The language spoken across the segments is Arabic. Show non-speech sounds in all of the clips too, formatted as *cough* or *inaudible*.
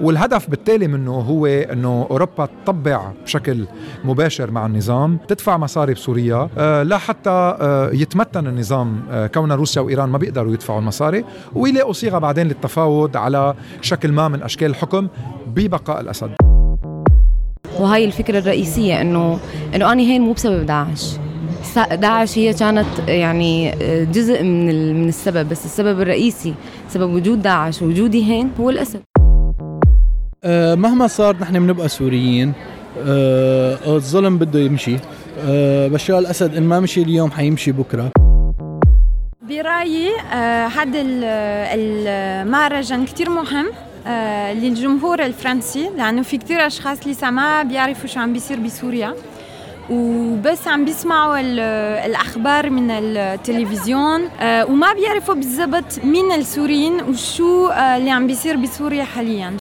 والهدف بالتالي منه هو إنه أوروبا تطبع بشكل مباشر مع النظام تدفع مصاري بسوريا آه لا حتى آه يتمتن النظام آه كون روسيا وإيران ما بيقدروا يدفعوا المصاري ويلاقوا صيغه بعدين للتفاوض على شكل ما من أشكال الحكم ببقاء الأسد. وهي الفكرة الرئيسية إنه إنه أنا هين مو بسبب داعش. داعش هي كانت يعني جزء من من السبب بس السبب الرئيسي سبب وجود داعش ووجودي هين هو الأسد. مهما صار نحن بنبقى سوريين. أه الظلم بده يمشي. أه بشار الأسد إن ما مشي اليوم حيمشي بكرة. برأيي هذا المهرجان كثير مهم للجمهور الفرنسي لأنه في كثير أشخاص لسه ما بيعرفوا شو عم بيصير بسوريا. وبس عم بيسمعوا الأخبار من التلفزيون وما بيعرفوا بالضبط مين السوريين وشو اللي عم بيصير بسوريا حاليا.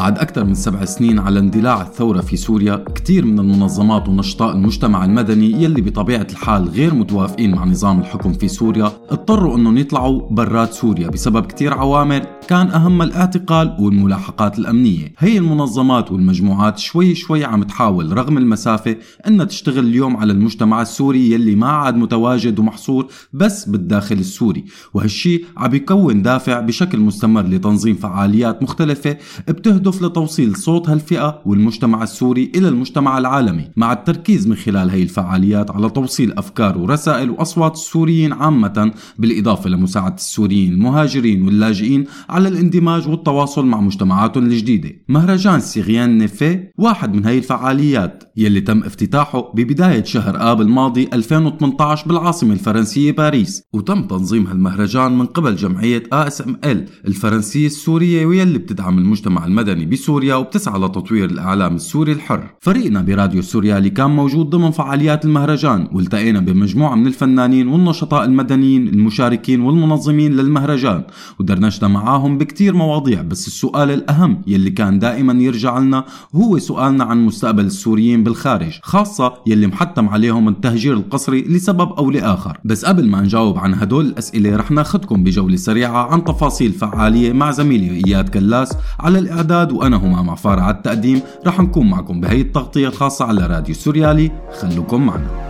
بعد أكثر من سبع سنين على اندلاع الثورة في سوريا كثير من المنظمات ونشطاء المجتمع المدني يلي بطبيعة الحال غير متوافقين مع نظام الحكم في سوريا اضطروا أنهم يطلعوا برات سوريا بسبب كثير عوامل. كان أهم الاعتقال والملاحقات الأمنية. هي المنظمات والمجموعات شوي شوي عم تحاول رغم المسافة أنها تشتغل اليوم على المجتمع السوري يلي ما عاد متواجد ومحصور بس بالداخل السوري. وهالشي عم يكون دافع بشكل مستمر لتنظيم فعاليات مختلفة بتهدف تهدف لتوصيل صوت هالفئة والمجتمع السوري إلى المجتمع العالمي. مع التركيز من خلال هي الفعاليات على توصيل أفكار ورسائل وأصوات السوريين عامة بالإضافة لمساعدة السوريين المهاجرين واللاجئين الاندماج والتواصل مع مجتمعاتهم الجديدة. مهرجان Syrien n'est fait واحد من هي الفعاليات يلي تم افتتاحه ببداية شهر آب الماضي 2018 بالعاصمة الفرنسية باريس. وتم تنظيم هالمهرجان من قبل جمعية ASML الفرنسية السورية ويلي بتدعم المجتمع المدني بسوريا وبتسعى لتطوير الإعلام السوري الحر. فريقنا براديو سوريالي كان موجود ضمن فعاليات المهرجان والتقينا بمجموعة من الفنانين والنشطاء المدنيين المشاركين والمنظمين للمهرجان ودردشنا معاهم بكتير مواضيع بس السؤال الأهم يلي كان دائما يرجع لنا هو سؤالنا عن مستقبل السوريين بالخارج خاصة يلي محتم عليهم التهجير القسري لسبب أو لآخر. بس قبل ما نجاوب عن هدول الأسئلة رح ناخدكم بجولة سريعة عن تفاصيل فعالية مع زميلي إياد كلاس على الإعداد وأنا همام عفار على التقديم. رح نكون معكم بهي التغطية الخاصة على راديو سوريالي خلوكم معنا.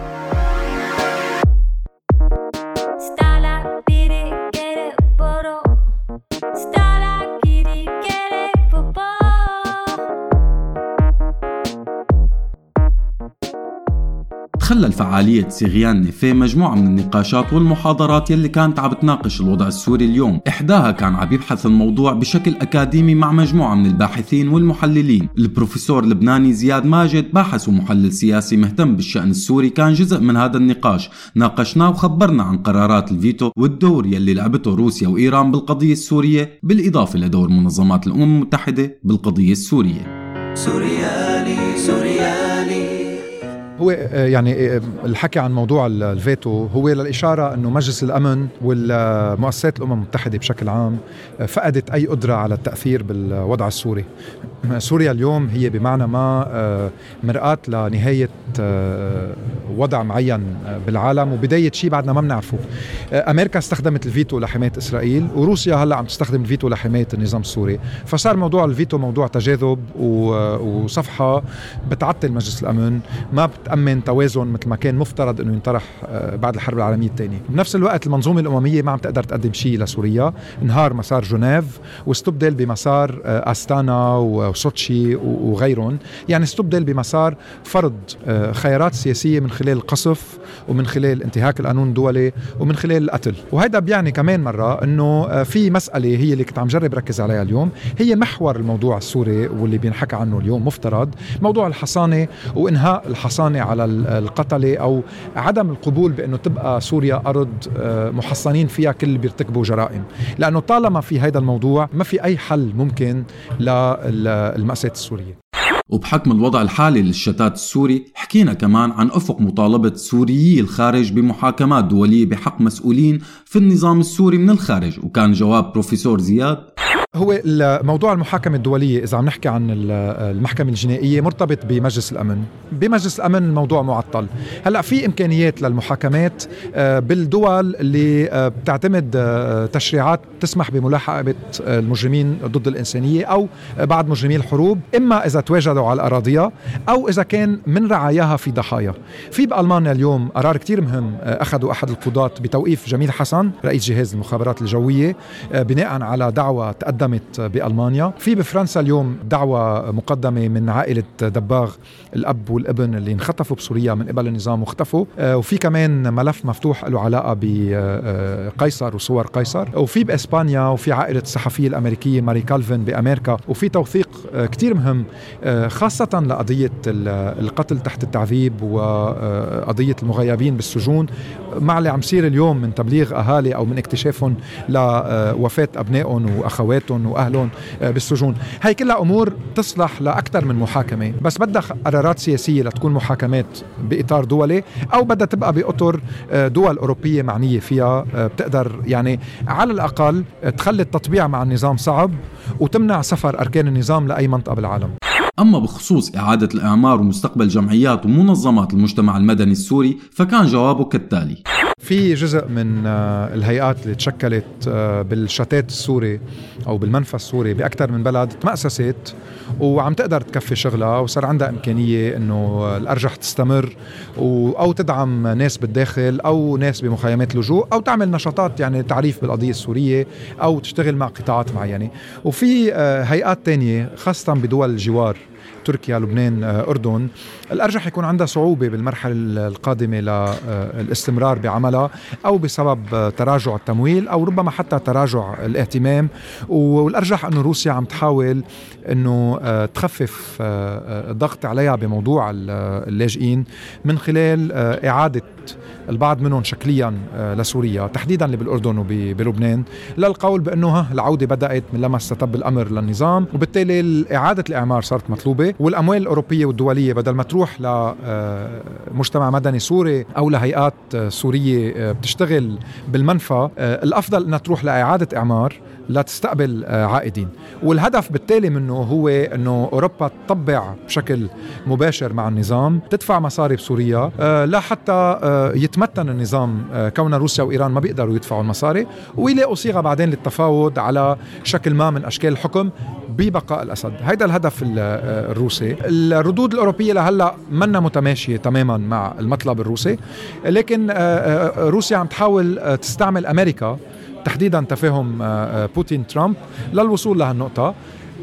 تخلل فعالية Syrien n'est fait مجموعة من النقاشات والمحاضرات يلي كانت عم بتناقش الوضع السوري اليوم. إحداها كان عم يبحث الموضوع بشكل أكاديمي مع مجموعة من الباحثين والمحللين. البروفيسور اللبناني زياد ماجد باحث ومحلل سياسي مهتم بالشأن السوري كان جزء من هذا النقاش. ناقشناه وخبرنا عن قرارات الفيتو والدور يلي لعبته روسيا وإيران بالقضية السورية بالإضافة لدور منظمات الأمم المتحدة بالقضية السورية. سوريالي سوريالي هو آه، يعني آه، الحكي عن موضوع الفيتو هو للإشارة أنه مجلس الأمن والمؤسسات الأمم المتحدة بشكل عام آه، فقدت أي قدرة على التأثير بالوضع السوري. *clears throat* سوريا اليوم هي بمعنى ما مرآة لنهاية وضع معين بالعالم وبداية شيء بعدنا ما بنعرفه. أمريكا استخدمت الفيتو لحماية إسرائيل وروسيا هلأ عم تستخدم الفيتو لحماية النظام السوري. فصار موضوع الفيتو موضوع تجاذب وصفحة بتعطل مجلس الأمن ما بت تامن توازن مثل ما كان مفترض إنه ينطرح آه، بعد الحرب العالمية الثانية. بنفس الوقت المنظومة الأممية ما عم تقدر تقدم شيء لسوريا. انهار مسار جنيف واستبدل بمسار آه، أستانا وسوتشي وغيرهم. يعني استبدل بمسار فرض آه، خيارات سياسية من خلال القصف ومن خلال انتهاك القانون الدولي ومن خلال القتل. وهذا بيعني كمان مرة إنه في مسألة هي اللي كنت عم جرب ركز عليها اليوم. هي محور الموضوع السوري واللي بينحكى عنه اليوم مفترض. موضوع الحصانة وإنهاء على القتلة أو عدم القبول بأنه تبقى سوريا أرض آه، محصنين فيها كل اللي بيرتكبوا جرائم. لأنه طالما في هذا الموضوع ما في أي حل ممكن للمأساة السورية. وبحكم الوضع الحالي للشتات السوري حكينا كمان عن أفق مطالبة سوريي الخارج بمحاكمات دولية بحق مسؤولين في النظام السوري من الخارج. وكان جواب بروفيسور زياد هو موضوع المحاكمة الدولية إذا عم نحكي عن المحكمة الجنائية مرتبط بمجلس الأمن. بمجلس الأمن الموضوع معطل. هلأ في إمكانيات للمحاكمات آه، بالدول اللي آه، بتعتمد آه، تشريعات تسمح بملاحقة المجرمين ضد الإنسانية أو بعد مجرمي الحروب إما إذا تواجدوا على أراضيها أو إذا كان من رعاياها في ضحايا. في بألمانيا اليوم قرار كتير مهم أخذوا أحد القضاة بتوقيف جميل حسن رئيس جهاز المخابرات الجوية بناء على دعوة تقدمت بألمانيا. في بفرنسا اليوم دعوة مقدمة من عائلة دباغ الأب والابن اللي انخطفوا بسوريا من قبل النظام واختفوا. آه، وفي كمان ملف مفتوح له علاقة بقيصر وصور قيصر. وفي بإسبانيا وفي عائلة الصحفية الأمريكية ماري كالفن بأمريكا. وفي توثيق آه، كتير مهم آه، خاصة لقضية القتل تحت التعذيب وقضية المغيبين بالسجون. مع اللي عم يصير اليوم من تبليغ أهالي أو من اكتشافهم لوفاة أبنائهم وأخواتهم وأهلهم بالسجون. هاي كلها أمور تصلح لأكثر من محاكمة. بس بدها قرارات سياسية لتكون محاكمات بإطار دولي أو بدها تبقى بأطر آه، دول أوروبية معنية فيها آه، بتقدر يعني على الأقل تخلي التطبيع مع النظام صعب وتمنع سفر أركان النظام لأي منطقة بالعالم. أما بخصوص إعادة الإعمار ومستقبل جمعيات ومنظمات المجتمع المدني السوري فكان جوابه كالتالي. في جزء من آه، الهيئات اللي تشكلت آه، بالشتات السوري أو بالمنفى السوري بأكثر من بلد تمأسست وعم تقدر تكفي شغلها وصار عندها إمكانية إنه الأرجح تستمر أو تدعم ناس بالداخل أو ناس بمخيمات لجوء أو تعمل نشاطات يعني تعريف بالقضية السورية أو تشتغل مع قطاعات معينة. وفي آه، هيئات تانية خاصة بدول الجوار. تركيا لبنان آه، أردن. الأرجح يكون عندها صعوبة بالمرحلة القادمة للاستمرار بعملها أو بسبب آه، تراجع التمويل أو ربما حتى تراجع الاهتمام. والأرجح أنه روسيا عم تحاول آه، تخفف الضغط عليها بموضوع اللاجئين من خلال إعادة البعض منهم شكليا لسوريا تحديدا اللي بالأردن وبلبنان للقول بأنه العودة بدأت من لما استتب الأمر للنظام وبالتالي إعادة الإعمار صارت مطلوبة. والأموال الأوروبية والدولية بدل ما تروح لمجتمع آه، مدني سوري أو لهيئات آه، سورية آه، بتشتغل بالمنفى الأفضل إنها تروح لإعادة إعمار لتستقبل عائدين. والهدف بالتالي منه هو إنه أوروبا تطبع بشكل مباشر مع النظام تدفع مصاري بسوريا لحتى يتمتن النظام كون روسيا وإيران ما بيقدروا يدفعوا المصاري ويلاقوا صيغة بعدين للتفاوض على شكل ما من أشكال الحكم ببقاء الأسد. هيدا الهدف الروسي. الردود الأوروبية لهلأ منا متماشية تماما مع المطلب الروسي لكن آه، آه، روسيا عم تحاول آه، تستعمل أمريكا تحديدا تفاهم بوتين ترامب للوصول لهالنقطة.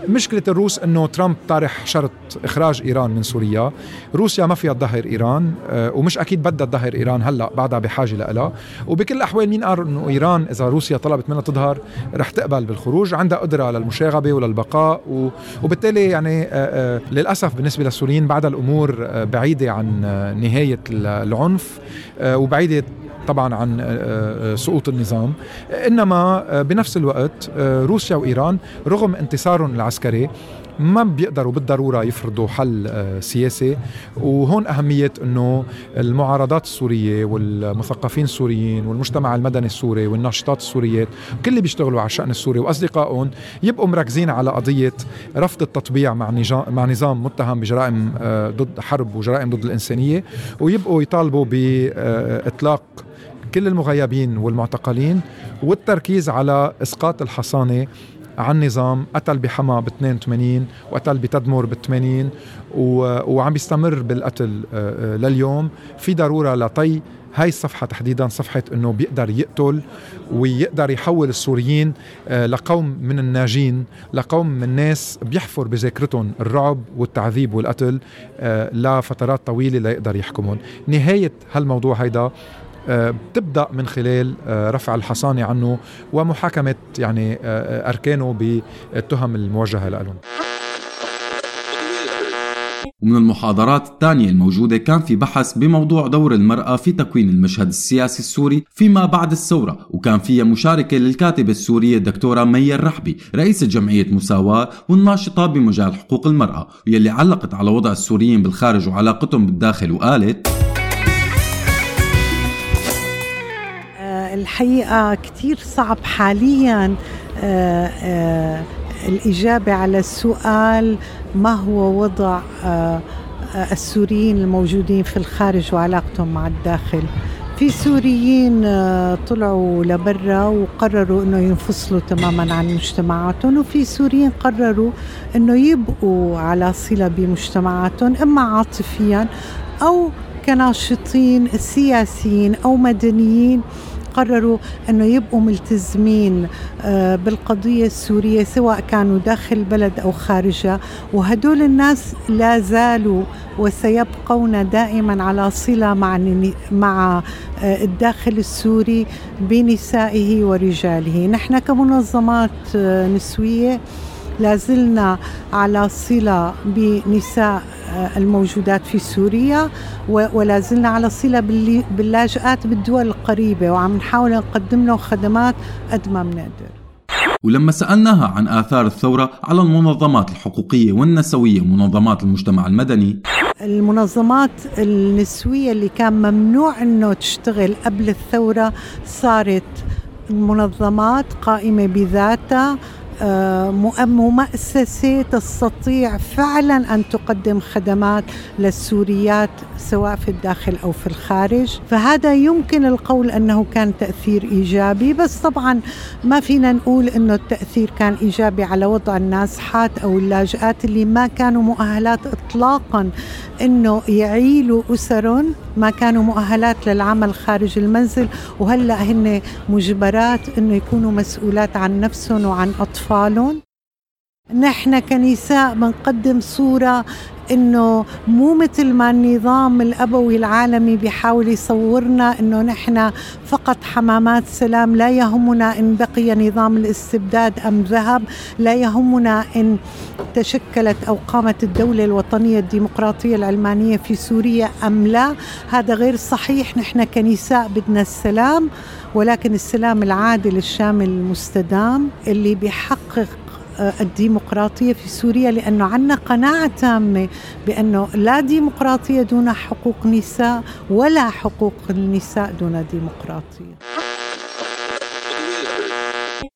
مشكلة الروس إنه ترامب طارح شرط إخراج إيران من سوريا، روسيا ما فيها تظهر إيران آه، ومش أكيد بدها تظهر إيران هلأ بعدها بحاجة لها، وبكل الأحوال مين قال إنه إيران إذا روسيا طلبت منها تظهر رح تقبل بالخروج، عندها قدرة للمشاغبة وللبقاء وبالتالي يعني آه، آه، للأسف بالنسبة للسوريين بعد الأمور بعيدة عن نهاية العنف وبعيدة طبعا عن سقوط النظام. إنما بنفس الوقت روسيا وإيران رغم انتصارهم العسكري ما بيقدروا بالضرورة يفرضوا حل سياسي. وهون أهمية إنه المعارضات السورية والمثقفين السوريين والمجتمع المدني السوري والناشطات السوريات كل اللي بيشتغلوا على الشأن السوري وأصدقائهم يبقوا مركزين على قضية رفض التطبيع مع نظام متهم بجرائم ضد حرب وجرائم ضد الإنسانية. ويبقوا يطالبوا باطلاق كل المغيبين والمعتقلين والتركيز على إسقاط الحصانة عن نظام قتل بحما ب 82 وقتل بتدمر ب 80 وعم بيستمر بالقتل آه، آه، لليوم. في ضرورة لطي هاي الصفحة تحديدا صفحة إنه بيقدر يقتل ويقدر يحول السوريين آه، لقوم من الناجين لقوم من الناس بيحفر بذاكرتهم الرعب والتعذيب والقتل لفترات طويلة ليقدر يحكمهم. نهاية هالموضوع هيدا بتبدأ من خلال آه، رفع الحصانة عنه ومحاكمة يعني آه، آه، أركانه بالتهم الموجهة لهم. ومن المحاضرات الثانية الموجودة كان في بحث بموضوع دور المرأة في تكوين المشهد السياسي السوري فيما بعد الثورة وكان فيها مشاركة للكاتبة السورية الدكتورة مي الرحبي رئيسة جمعية مساواة والناشطة بمجال حقوق المرأة واللي علقت على وضع السوريين بالخارج وعلاقتهم بالداخل وقالت الحقيقة كتير صعب حاليا آه، آه، الإجابة على السؤال ما هو وضع السوريين الموجودين في الخارج وعلاقتهم مع الداخل. في سوريين آه، طلعوا لبرا وقرروا إنه ينفصلوا تماما عن مجتمعاتهم وفي سوريين قرروا إنه يبقوا على صلة بمجتمعاتهم إما عاطفيا أو كناشطين سياسيين أو مدنيين. قرروا أنه يبقوا ملتزمين آه، بالقضية السورية سواء كانوا داخل البلد أو خارجها وهدول الناس لا زالوا وسيبقون دائما على صلة مع مع آه، الداخل السوري بنسائه ورجاله. نحن كمنظمات آه، نسوية لازلنا على صلة بنساء آه، الموجودات في سوريا ولا زلنا على صلة باللاجئات بالدول القريبة وعم نحاول نقدم لهم خدمات قد ما بنقدر. ولما سألناها عن آثار الثورة على المنظمات الحقوقية والنسوية ومنظمات المجتمع المدني المنظمات النسوية اللي كان ممنوع أنه تشتغل قبل الثورة صارت منظمات قائمة بذاتها مؤسسة تستطيع فعلا أن تقدم خدمات للسوريات سواء في الداخل أو في الخارج. فهذا يمكن القول أنه كان تأثير إيجابي بس طبعا ما فينا نقول أنه التأثير كان إيجابي على وضع النازحات أو اللاجئات اللي ما كانوا مؤهلات إطلاقا أنه يعيلوا أسر ما كانوا مؤهلات للعمل خارج المنزل. وهلأ هن مجبرات أنه يكونوا مسؤولات عن نفسهم وعن أطفالهم. فالون نحن كنساء بنقدم صورة إنه مو مثل ما النظام الأبوي العالمي بيحاول يصورنا إنه نحن فقط حمامات سلام لا يهمنا إن بقي نظام الاستبداد أم ذهب لا يهمنا إن تشكلت أو قامت الدولة الوطنية الديمقراطية العلمانية في سوريا أم لا. هذا غير صحيح نحن كنساء بدنا السلام ولكن السلام العادل الشامل المستدام اللي بيحقق الديمقراطية في سوريا لأنه عندنا قناعة تامة بأنه لا ديمقراطية دون حقوق نساء ولا حقوق النساء دون ديمقراطية.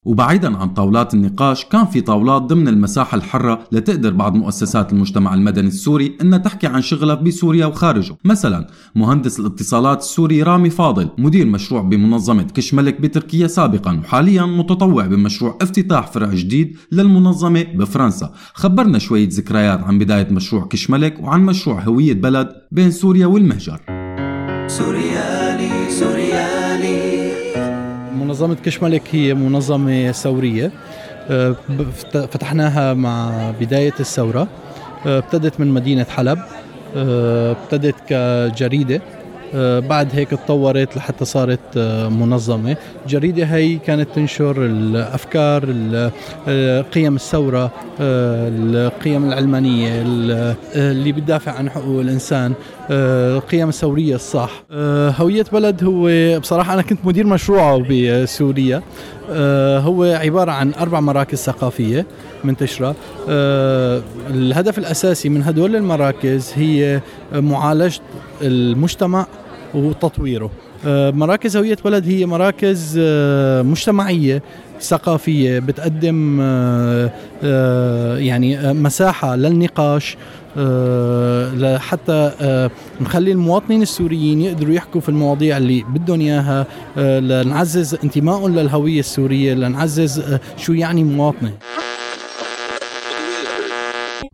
وبعيدا عن طاولات النقاش كان في طاولات ضمن المساحة الحرة لتقدر بعض مؤسسات المجتمع المدني السوري إنها تحكي عن شغلها بسوريا وخارجه. مثلا مهندس الاتصالات السوري رامي فاضل مدير مشروع بمنظمة كشملك بتركيا سابقا وحاليا متطوع بمشروع افتتاح فرع جديد للمنظمة بفرنسا. خبرنا شوية ذكريات عن بداية مشروع كشملك وعن مشروع هوية بلد بين سوريا والمهجر. سوريالي منظمة كشملك هي منظمة ثورية. آه، فتحناها مع بداية الثورة. آه، ابتدت من مدينة حلب. آه، ابتدت كجريدة. بعد هيك تطورت لحتى صارت منظمة. الجريدة هي كانت تنشر الأفكار قيم الثورة القيم العلمانية اللي بتدافع عن حقوق الإنسان. القيم الثورية الصح. هوية بلد هو بصراحة أنا كنت مدير مشروعه بسوريا. هو عبارة عن أربع مراكز ثقافية منتشرة الهدف الأساسي من هدول المراكز هي معالجة المجتمع وتطويره. آه، مراكز هوية بلد هي مراكز آه، مجتمعية ثقافية بتقدم آه، يعني مساحة للنقاش لحتى نخلي المواطنين السوريين يقدروا يحكوا في المواضيع اللي بدهم إياها. لنعزز انتمائهم للهوية السورية لنعزز شو يعني مواطنة.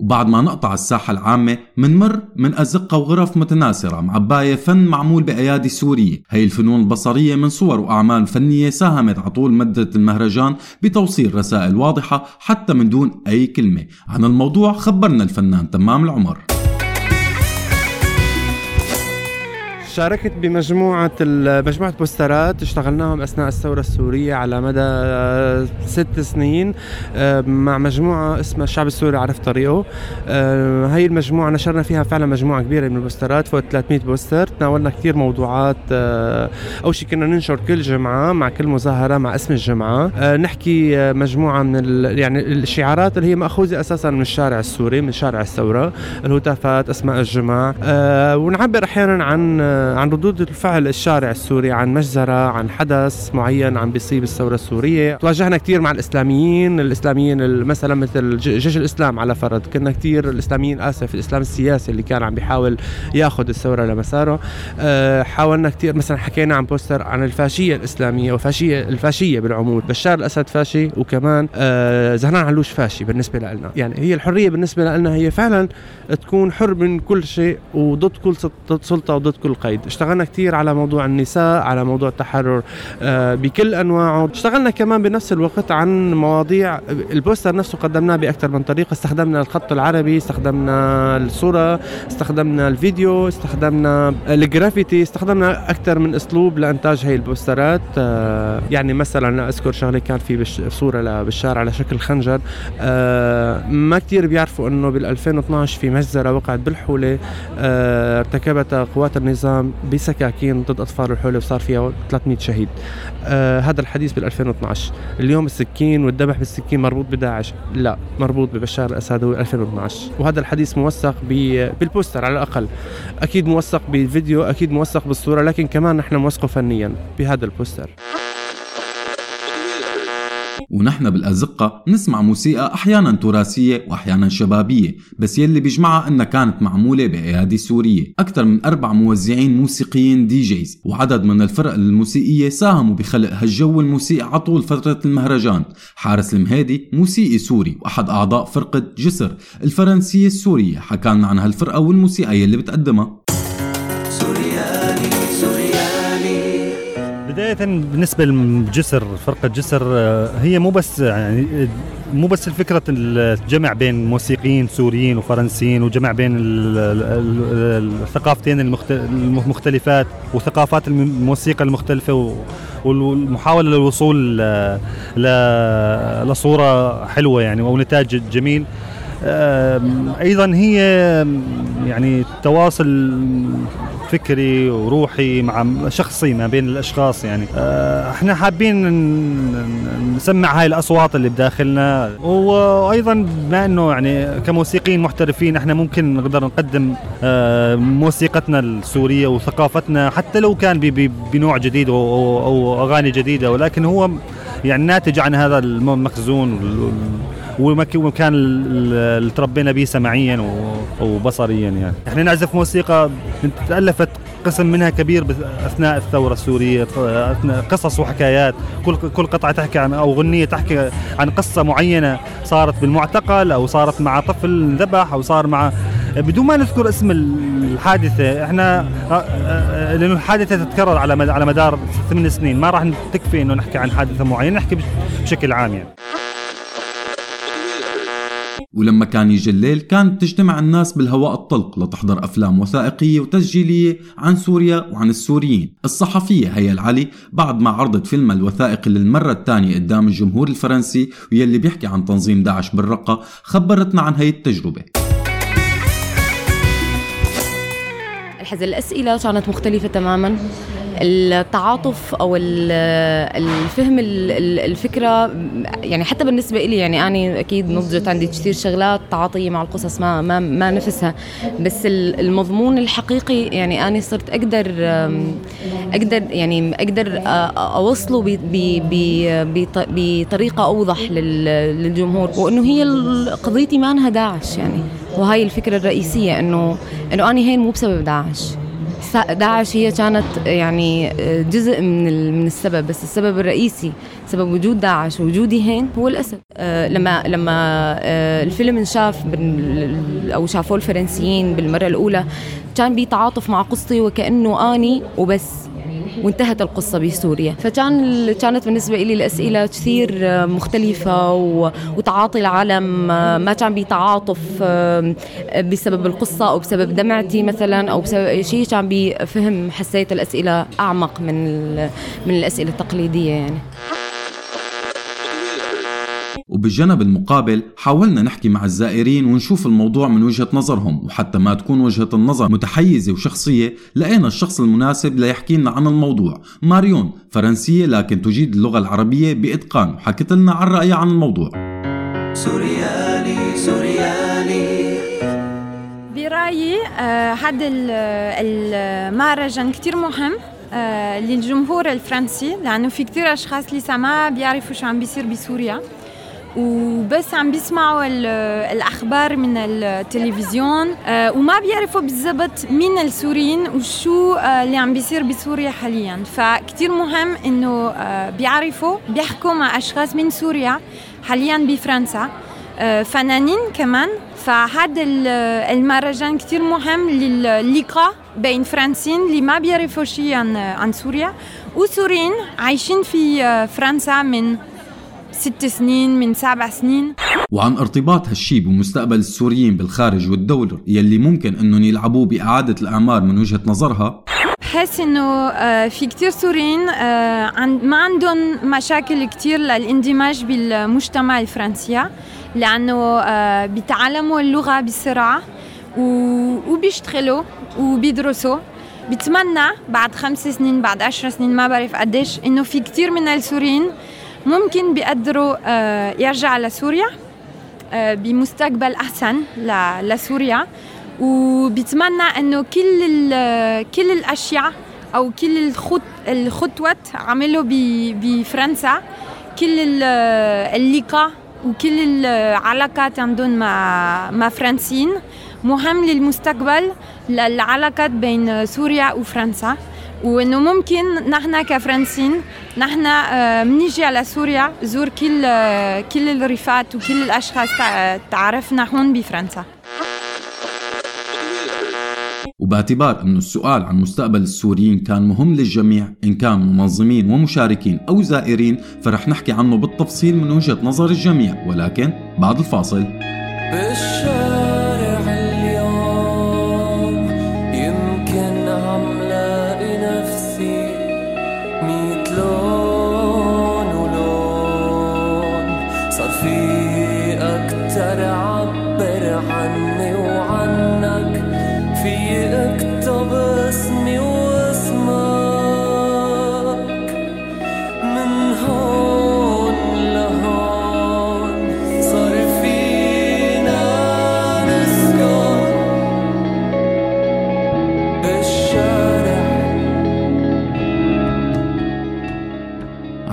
وبعد ما نقطع الساحة العامة منمر من أزقة وغرف متناثرة معباية فن معمول بأيادي سورية. هي الفنون البصرية من صور وأعمال فنية ساهمت على طول مدة المهرجان بتوصيل رسائل واضحة حتى من دون أي كلمة. عن الموضوع خبرنا الفنان تمام العمر. شاركت بمجموعة مجموعة بوسترات اشتغلناهم أثناء الثورة السورية على مدى آه، ست سنين آه، مع مجموعة اسمها الشعب السوري عرف طريقه. آه، هاي المجموعة نشرنا فيها فعلا مجموعة كبيرة من البوسترات فوق 300 بوستر. تناولنا كثير موضوعات أول شيء كنا ننشر كل جمعة مع كل مظاهرة مع اسم الجمعة. نحكي مجموعة من. يعني الشعارات اللي هي مأخوذة أساسا من الشارع السوري من شارع الثورة الهتافات أسماء الجمع ونعبر أحيانا عن عن ردود الفعل الشارع السوري عن مجزرة عن حدث معين عم بيصيب الثورة السورية. تواجهنا كثير مع الإسلاميين الإسلاميين مثلا مثل جيش الإسلام على فرض. كنا كثير الإسلاميين آسف الإسلام السياسي اللي كان عم بيحاول ياخذ الثورة لمساره. آه، حاولنا كثير مثلا حكينا عن بوستر عن الفاشية الإسلامية وفاشية الفاشية بالعموم بشار الأسد فاشي وكمان آه، زهران علوش فاشي بالنسبة لنا. يعني هي الحرية بالنسبة لنا هي فعلا تكون حر من كل شيء وضد كل سلطة وضد كل قيد. اشتغلنا كثير على موضوع النساء على موضوع التحرر آه، بكل أنواعه. اشتغلنا كمان بنفس الوقت عن مواضيع البوستر نفسه قدمناه بأكثر من طريقة. استخدمنا الخط العربي استخدمنا الصورة استخدمنا الفيديو استخدمنا الجرافيتي استخدمنا أكثر من أسلوب لإنتاج هي البوسترات. آه، يعني مثلا أذكر شغلة كان في صورة لبشار على شكل خنجر. آه، ما كثير بيعرفوا إنه بال 2012 في مجزرة وقعت بالحولة. ارتكبتها قوات النظام. بسكاكين ضد أطفال الحولة وصار فيها 300 شهيد. آه هذا الحديث بال 2012 اليوم السكين والذبح بالسكين مربوط بداعش. لا مربوط ببشار الاسد هو 2012 وهذا الحديث موثق بالبوستر على الأقل. أكيد موثق بالفيديو أكيد موثق بالصورة لكن كمان نحن موثقه فنيا بهذا البوستر. ونحن بالأزقة نسمع موسيقى أحيانا تراثية وأحيانا شبابية بس يلي بيجمعها أنها كانت معمولة بأيادي سورية. أكثر من أربع موزعين موسيقيين DJs وعدد من الفرق الموسيقية ساهموا بخلق هالجو الموسيقي عطول فترة المهرجان. حارس المهادي موسيقي سوري وأحد أعضاء فرقة جسر. الفرنسية السورية حكى لنا عن هالفرقة والموسيقى يلي بتقدمها. بداية بالنسبة لجسر فرقة جسر آه، هي مو بس يعني مو بس الفكرة الجمع بين موسيقيين سوريين وفرنسيين وجمع بين الثقافتين المختلفات وثقافات الموسيقى المختلفة والمحاولة للوصول لصورة حلوة يعني أو نتاج جميل. أيضا هي يعني تواصل فكري وروحي مع شخصي ما بين الأشخاص يعني. آه، إحنا حابين نسمع هاي الأصوات اللي بداخلنا. وأيضا بما إنه يعني كموسيقيين محترفين إحنا ممكن نقدر نقدم آه، موسيقتنا السورية وثقافتنا حتى لو كان بنوع جديد أو أغاني جديدة ولكن هو يعني ناتج عن هذا المخزون ومكان اللي تربينا به سمعيا وبصريا يعني. إحنا نعزف موسيقى تألفت قسم منها كبير أثناء الثورة السورية قصص وحكايات. كل كل قطعة تحكي عن أو غنية تحكي عن قصة معينة صارت بالمعتقل أو صارت مع طفل ذبح أو صار مع بدون ما نذكر اسم الحادثة إحنا لأنه الحادثة تتكرر على على مدار ثمان سنين. ما راح تكفي إنه نحكي عن حادثة معينة نحكي بشكل عام يعني. ولما كان يجي الليل كانت تجتمع الناس بالهواء الطلق لتحضر أفلام وثائقية وتسجيلية عن سوريا وعن السوريين. الصحفية هيا العلي بعد ما عرضت فيلمها الوثائقي للمرة الثانية قدام الجمهور الفرنسي ويلي بيحكي عن تنظيم داعش بالرقة خبرتنا عن هي التجربة. الحز الأسئلة كانت مختلفة تماما. التعاطف أو الفهم الفكرة يعني حتى بالنسبة لي يعني أنا أكيد نضجت عندي كثير شغلات تعاطية مع القصص ما ما ما نفسها. بس المضمون الحقيقي يعني أنا صرت أقدر أقدر يعني أقدر أوصله بطريقة أوضح للجمهور. وإنه هي قضيتي ما انها داعش يعني. وهاي الفكرة الرئيسية انه إنه أنا هين مو بسبب داعش. داعش هي كانت يعني جزء من من السبب بس السبب الرئيسي سبب وجود داعش ووجودي هين هو الأسد. آه، لما لما آه، الفيلم انشاف أو شافوه الفرنسيين بالمرة الأولى كان بيتعاطف مع قصتي وكأنه أني وبس. وانتهت القصة بسوريا. فكان كانت بالنسبة لي الأسئلة كثير مختلفة وتعاطي العالم ما كان بيتعاطف بسبب القصة أو بسبب دمعتي مثلا أو بسبب أي شيء كان بفهم حسيت الأسئلة أعمق من من الأسئلة التقليدية يعني. وبالجانب المقابل حاولنا نحكي مع الزائرين ونشوف الموضوع من وجهة نظرهم وحتى ما تكون وجهة النظر متحيزة وشخصية لقينا الشخص المناسب ليحكي لنا عن الموضوع. ماريون فرنسية لكن تجيد اللغة العربية بإتقان وحكت لنا عن رأيها عن الموضوع. سوريالي سوريالي برأيي هذا المهرجان كتير مهم للجمهور الفرنسي لأنه في كتير أشخاص لسه ما بيعرفوا شو عم بيصير بسوريا. وبس عم بيسمعوا الأخبار من التلفزيون وما بيعرفوا بالضبط مين السوريين وشو اللي عم بيصير بسوريا حاليا. فكتير مهم إنه بيعرفوا بيحكوا مع أشخاص من سوريا حاليا بفرنسا فنانين كمان. فهذا المهرجان كتير مهم للقاء بين فرنسيين اللي ما بيعرفوا شيء عن عن سوريا وسوريين عايشين في فرنسا من ست سنين من سبع سنين. وعن ارتباط هالشي بمستقبل السوريين بالخارج والدور يلي ممكن إنهم يلعبوه بإعادة الأعمار من وجهة نظرها؟ بحس إنه في كتير سوريين ما عندهم مشاكل كتير للاندماج بالمجتمع الفرنسي لأنه بيتعلموا اللغة بسرعة وبيشتغلوا وبيدرسوا. بتمنى بعد خمس سنين بعد عشر سنين ما بعرف قديش إنه في كتير من السوريين ممكن بيقدروا يرجع لسوريا بمستقبل أحسن لسوريا. وبتمنى إنه كل كل الأشياء أو كل الخط الخطوات عملوا بفرنسا. كل اللقاء وكل العلاقات عندهم مع مع فرنسيين. مهم للمستقبل للعلاقات بين سوريا وفرنسا. وإنه ممكن نحن كفرنسيين نحن بنيجي على سوريا زور كل كل الرفات وكل الأشخاص تعرفنا هون بفرنسا. وباعتبار أن السؤال عن مستقبل السوريين كان مهم للجميع إن كان منظمين ومشاركين أو زائرين فرح نحكي عنه بالتفصيل من وجهة نظر الجميع ولكن بعد الفاصل.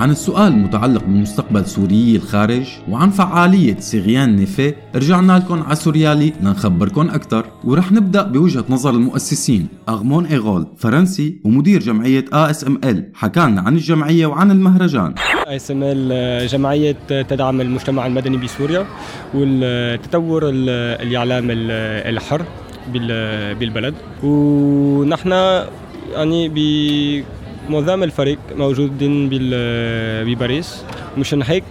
عن السؤال المتعلق بمستقبل سوريي الخارج وعن فعالية Syrien n'est fait رجعنا لكم على سوريالي لنخبركم أكثر ورح نبدأ بوجهة نظر المؤسسين أغمون إيغول فرنسي ومدير جمعية ASML حكالنا عن الجمعية وعن المهرجان. ASML جمعية تدعم المجتمع المدني بسوريا والتطور ال- الإعلام ال- الحر بال- بالبلد. ونحن يعني بمعظم الفريق موجودين بباريس. مشان هيك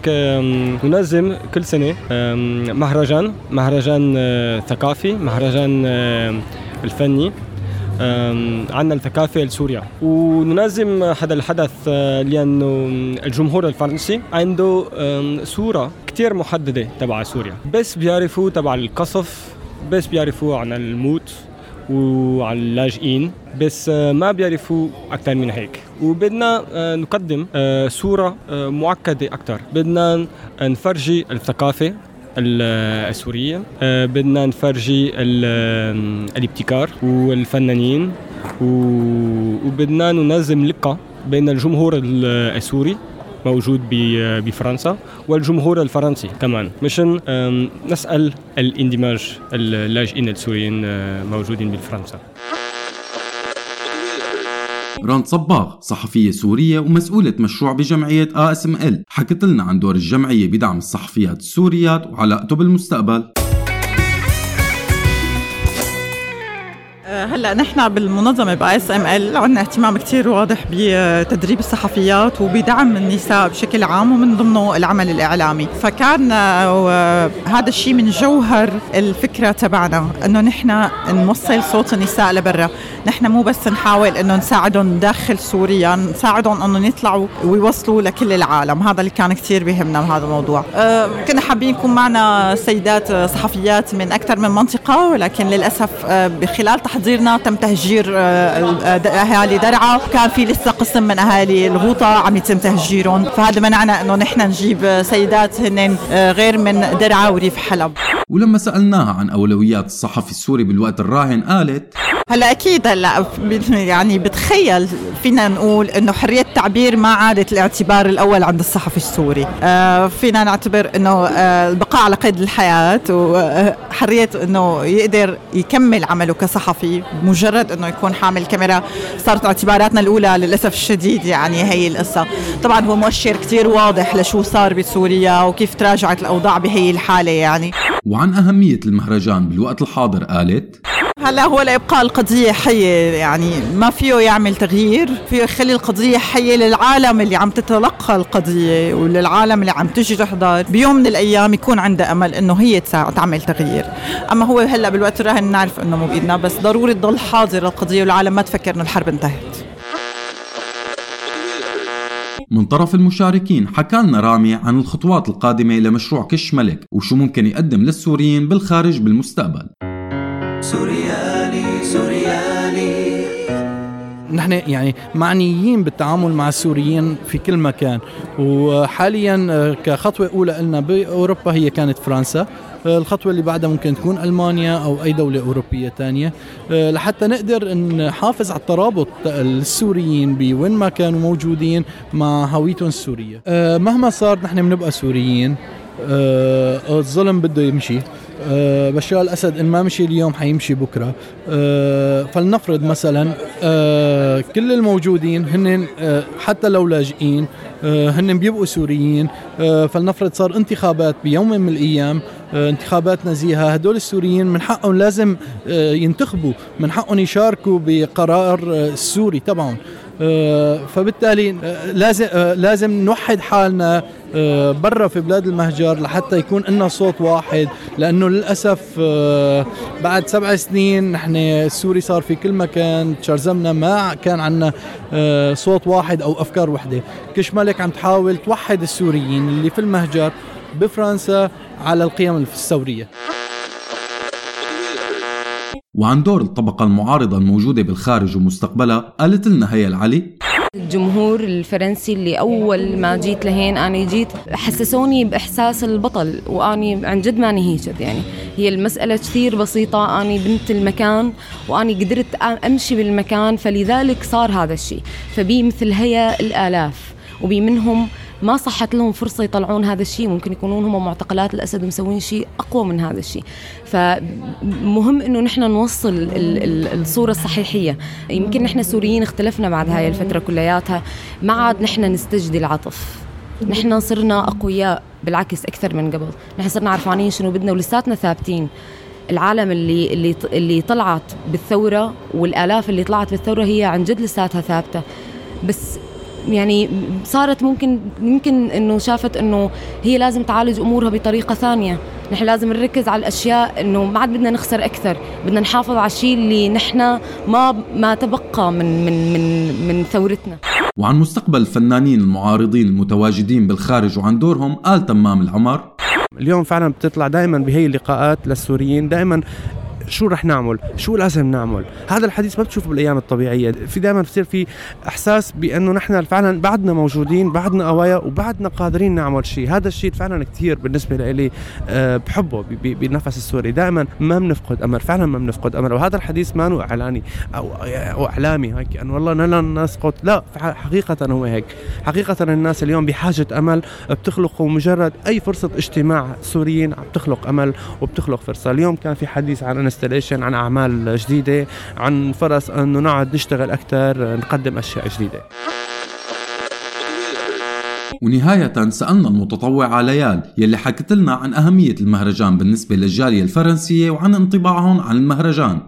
ننظم كل آم، مهرجان مهرجان آه، ثقافي مهرجان الفني. عنا الثقافة لسوريا. وننظم هذا الحدث آه، لأنه الجمهور الفرنسي عنده صورة كتير محددة تبع سوريا. بس بيعرفوا تبع القصف بس بيعرفوا عن الموت. وعن اللاجئين بس آه، ما بيعرفوا أكثر من هيك. وبدنا آه، نقدم آه، صورة معقدة أكثر بدنا نفرجي الثقافة ال- السورية بدنا نفرجي ال- الابتكار والفنانين وبدنا ننظم لقاء بين الجمهور ال- السوري موجود بفرنسا والجمهور الفرنسي كمان. مشان نسهل الاندماج اللاجئين السوريين آه، موجودين بفرنسا رند صباغ صحفية سورية ومسؤولة مشروع بجمعية ASML حكت لنا عن دور الجمعية بدعم الصحفيات السوريات وعلاقته بالمستقبل. هلا نحن بالمنظمة ب ASML عندنا اهتمام كثير واضح بتدريب الصحفيات وبدعم النساء بشكل عام ومن ضمنه العمل الإعلامي. فكان آه، هذا الشيء من جوهر الفكرة تبعنا إنه نحن نوصل صوت النساء لبرا. نحن مو بس نحاول إنه نساعدهم داخل سوريا نساعدهم إنه يطلعوا ويوصلوا لكل العالم. هذا اللي كان كثير بيهمنا بهذا الموضوع. آه، كنا حابين يكون معنا سيدات صحفيات من أكثر من منطقة ولكن للأسف آه، بخلال تحضير تحضيرنا تم تهجير آه، آه، أهالي درعا. كان في لسه قسم من أهالي الغوطة عم يتم تهجيرهم. فهذا منعنا إنه نحن نجيب سيدات هن آه، غير من درعا وريف حلب. ولما سألناها عن أولويات الصحفي السوري بالوقت الراهن قالت هلا أكيد هلا يعني بتخيل فينا نقول إنه حرية التعبير ما عادت الاعتبار الأول عند الصحفي السوري. آه فينا نعتبر إنه آه البقاء على قيد الحياة وحريه إنه يقدر يكمل عمله كصحفي مجرد إنه يكون حامل كاميرا. صارت اعتباراتنا الأولى للأسف الشديد يعني هي القصة. طبعا هو مؤشر كتير واضح لشو صار بسوريا وكيف تراجعت الأوضاع بهي الحالة يعني. وعن أهمية المهرجان بالوقت الحاضر قالت هلا هو لإبقاء القضية حيه يعني ما فيه يعمل تغيير فيه يخلي القضية حية للعالم اللي عم تتلقى القضية وللعالم اللي عم تجي تحضر. بيوم من الأيام يكون عندها أمل إنه هي تعمل تغيير. أما هو هلا بالوقت الراهن نعرف إنه مو بإيدنا بس ضروري تضل حاضر القضية والعالم ما تفكر إنه الحرب انتهت. من طرف المشاركين حكى لنا رامي عن الخطوات القادمة لمشروع كش ملك وشو ممكن يقدم للسوريين بالخارج بالمستقبل. سوريالي سوريالي نحن يعني معنيين بالتعامل مع السوريين في كل مكان. وحاليا آه، كخطوة أولى لنا بأوروبا هي كانت فرنسا. آه، الخطوة اللي بعدها ممكن تكون ألمانيا أو أي دولة أوروبية تانية. آه، لحتى نقدر نحافظ على الترابط السوريين بوين ما كانوا موجودين مع هويتهم السورية. مهما صار نحن بنبقى سوريين. الظلم بده يمشي. آه، بشار الأسد إن ما مشي اليوم حيمشي بكرة. آه، فلنفرض مثلا آه، كل الموجودين هن آه، حتى لو لاجئين آه، هن بيبقوا سوريين. آه، فلنفرض صار انتخابات بيوم من الأيام انتخابات نزيهة. هدول السوريين من حقهم لازم ينتخبوا من حقهم يشاركوا بقرار السوري تبعهم. فبالتالي لازم لازم نوحد حالنا برا في بلاد المهجر لحتى يكون لنا صوت واحد لأنه للأسف آه، بعد سبع سنين نحن السوري صار في كل مكان تشرزمنا ما كان عندنا آه، صوت واحد أو أفكار وحدة. كش ملك عم تحاول توحد السوريين اللي في المهجر بفرنسا على القيم الثوريه وعن دور الطبقة المعارضة الموجودة بالخارج ومستقبلها قالت لنا هيا العلي الجمهور الفرنسي اللي أول ما جيت لهين أنا جيت حسسوني بإحساس البطل وأني عن جد ماني هيك يعني. هي المسألة كثير بسيطة أني بنت المكان وأني قدرت أمشي بالمكان فلذلك صار هذا الشيء. فبي مثل هيا الآلاف وبي منهم ما صحت لهم فرصة يطلعون هذا الشيء. ممكن يكونون هم معتقلات الأسد ومسوين شيء أقوى من هذا الشيء. فمهم أنه نحن نوصل ال- ال- الصورة الصحيحية. يمكن نحن سوريين اختلفنا بعد هاي الفترة كلياتها. ما عاد نحن نستجدي العطف. نحن صرنا أقوياء بالعكس أكثر من قبل. نحن صرنا عرفانين شنو بدنا ولساتنا ثابتين. العالم اللي اللي اللي طلعت بالثورة والآلاف اللي طلعت بالثورة هي عن جد لساتها ثابتة. بس يعني صارت ممكن يمكن إنه شافت إنه هي لازم تعالج أمورها بطريقة ثانية. نحن لازم نركز على الأشياء إنه ما عاد بدنا نخسر أكثر. بدنا نحافظ على الشيء اللي نحن ما ما تبقى من من من من ثورتنا. وعن مستقبل الفنانين المعارضين المتواجدين بالخارج وعن دورهم قال تمام العمر. اليوم فعلا بتطلع دائما بهي اللقاءات للسوريين دائما شو رح نعمل؟ شو لازم نعمل؟ هذا الحديث ما بتشوفه بالأيام الطبيعية. في دائما بصير في إحساس بأنه نحن فعلا بعدنا موجودين بعدنا قوايا وبعدنا قادرين نعمل شيء. هذا الشيء فعلا كثير بالنسبة لي أه بحبه بالنفس السوري. دائما ما بنفقد امل فعلا ما بنفقد امل وهذا الحديث ما إعلاني أو أو إعلامي هيك انه والله لن نسقط. لا حقيقة هو هيك. حقيقة الناس اليوم بحاجة أمل بتخلقوا مجرد أي فرصة اجتماع سوريين عم تخلق أمل وبتخلق فرصة. اليوم كان في حديث عن انستليشن عن أعمال جديدة عن فرص انه نقعد نشتغل أكثر نقدم أشياء جديدة. ونهاية سألنا المتطوعة ليال يلي حكت لنا عن أهمية المهرجان بالنسبة للجالية الفرنسية وعن انطباعهم عن المهرجان.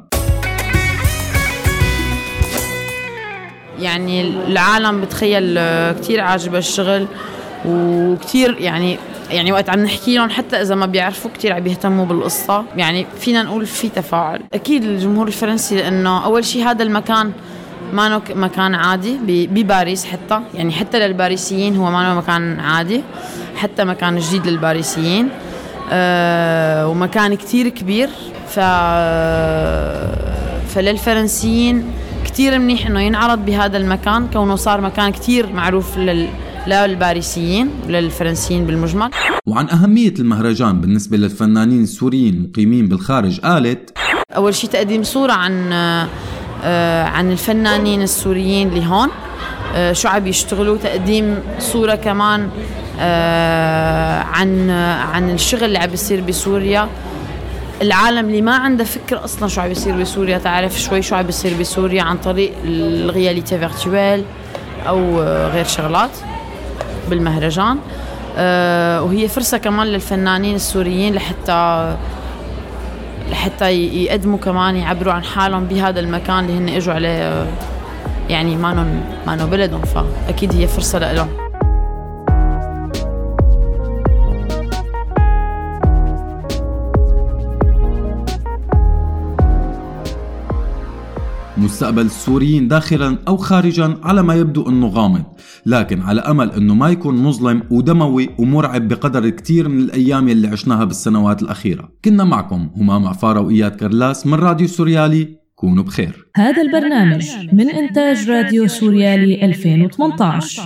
يعني العالم بتخيل آه، كتير عاجبها الشغل وكتير يعني يعني وقت عم نحكي لهم حتى إذا ما بيعرفوا كتير عم بيهتموا بالقصة. يعني فينا نقول في تفاعل. أكيد الجمهور الفرنسي لأنه أول شيء هذا المكان ما مكان عادي بباريس حتى. يعني حتى للباريسيين هو ما مكان عادي حتى مكان جديد للباريسيين. أه ومكان كتير كبير. ف فللفرنسيين كتير منيح إنه ينعرض بهذا المكان كونه صار مكان كتير معروف لل للباريسيين وللفرنسيين بالمجمل. وعن أهمية المهرجان بالنسبة للفنانين السوريين المقيمين بالخارج قالت أول شيء تقديم صورة عن آه، عن الفنانين السوريين اللي هون. آه، شو عم يشتغلوا؟ تقديم صورة كمان آه، عن عن الشغل اللي عم بيصير بسوريا. العالم اللي ما عنده فكرة أصلا شو عم بيصير بسوريا تعرف شوي شو عم بيصير بسوريا عن طريق الرياليتي فيرتوال أو غير شغلات. بالمهرجان. وهي فرصة كمان للفنانين السوريين لحتى لحتى يقدموا كمان يعبروا عن حالهم بهذا المكان اللي هن إجوا عليه. يعني ما ما بلدهم فأكيد هي فرصة لهم مستقبل السوريين داخلا أو خارجا على ما يبدو أنه غامض. لكن على أمل أنه ما يكون مظلم ودموي ومرعب بقدر كتير من الأيام يلي عشناها بالسنوات الأخيرة. كنا معكم همام عفارة وإياد كرلاس من راديو سوريالي. كونوا بخير. هذا البرنامج من إنتاج راديو سوريالي 2018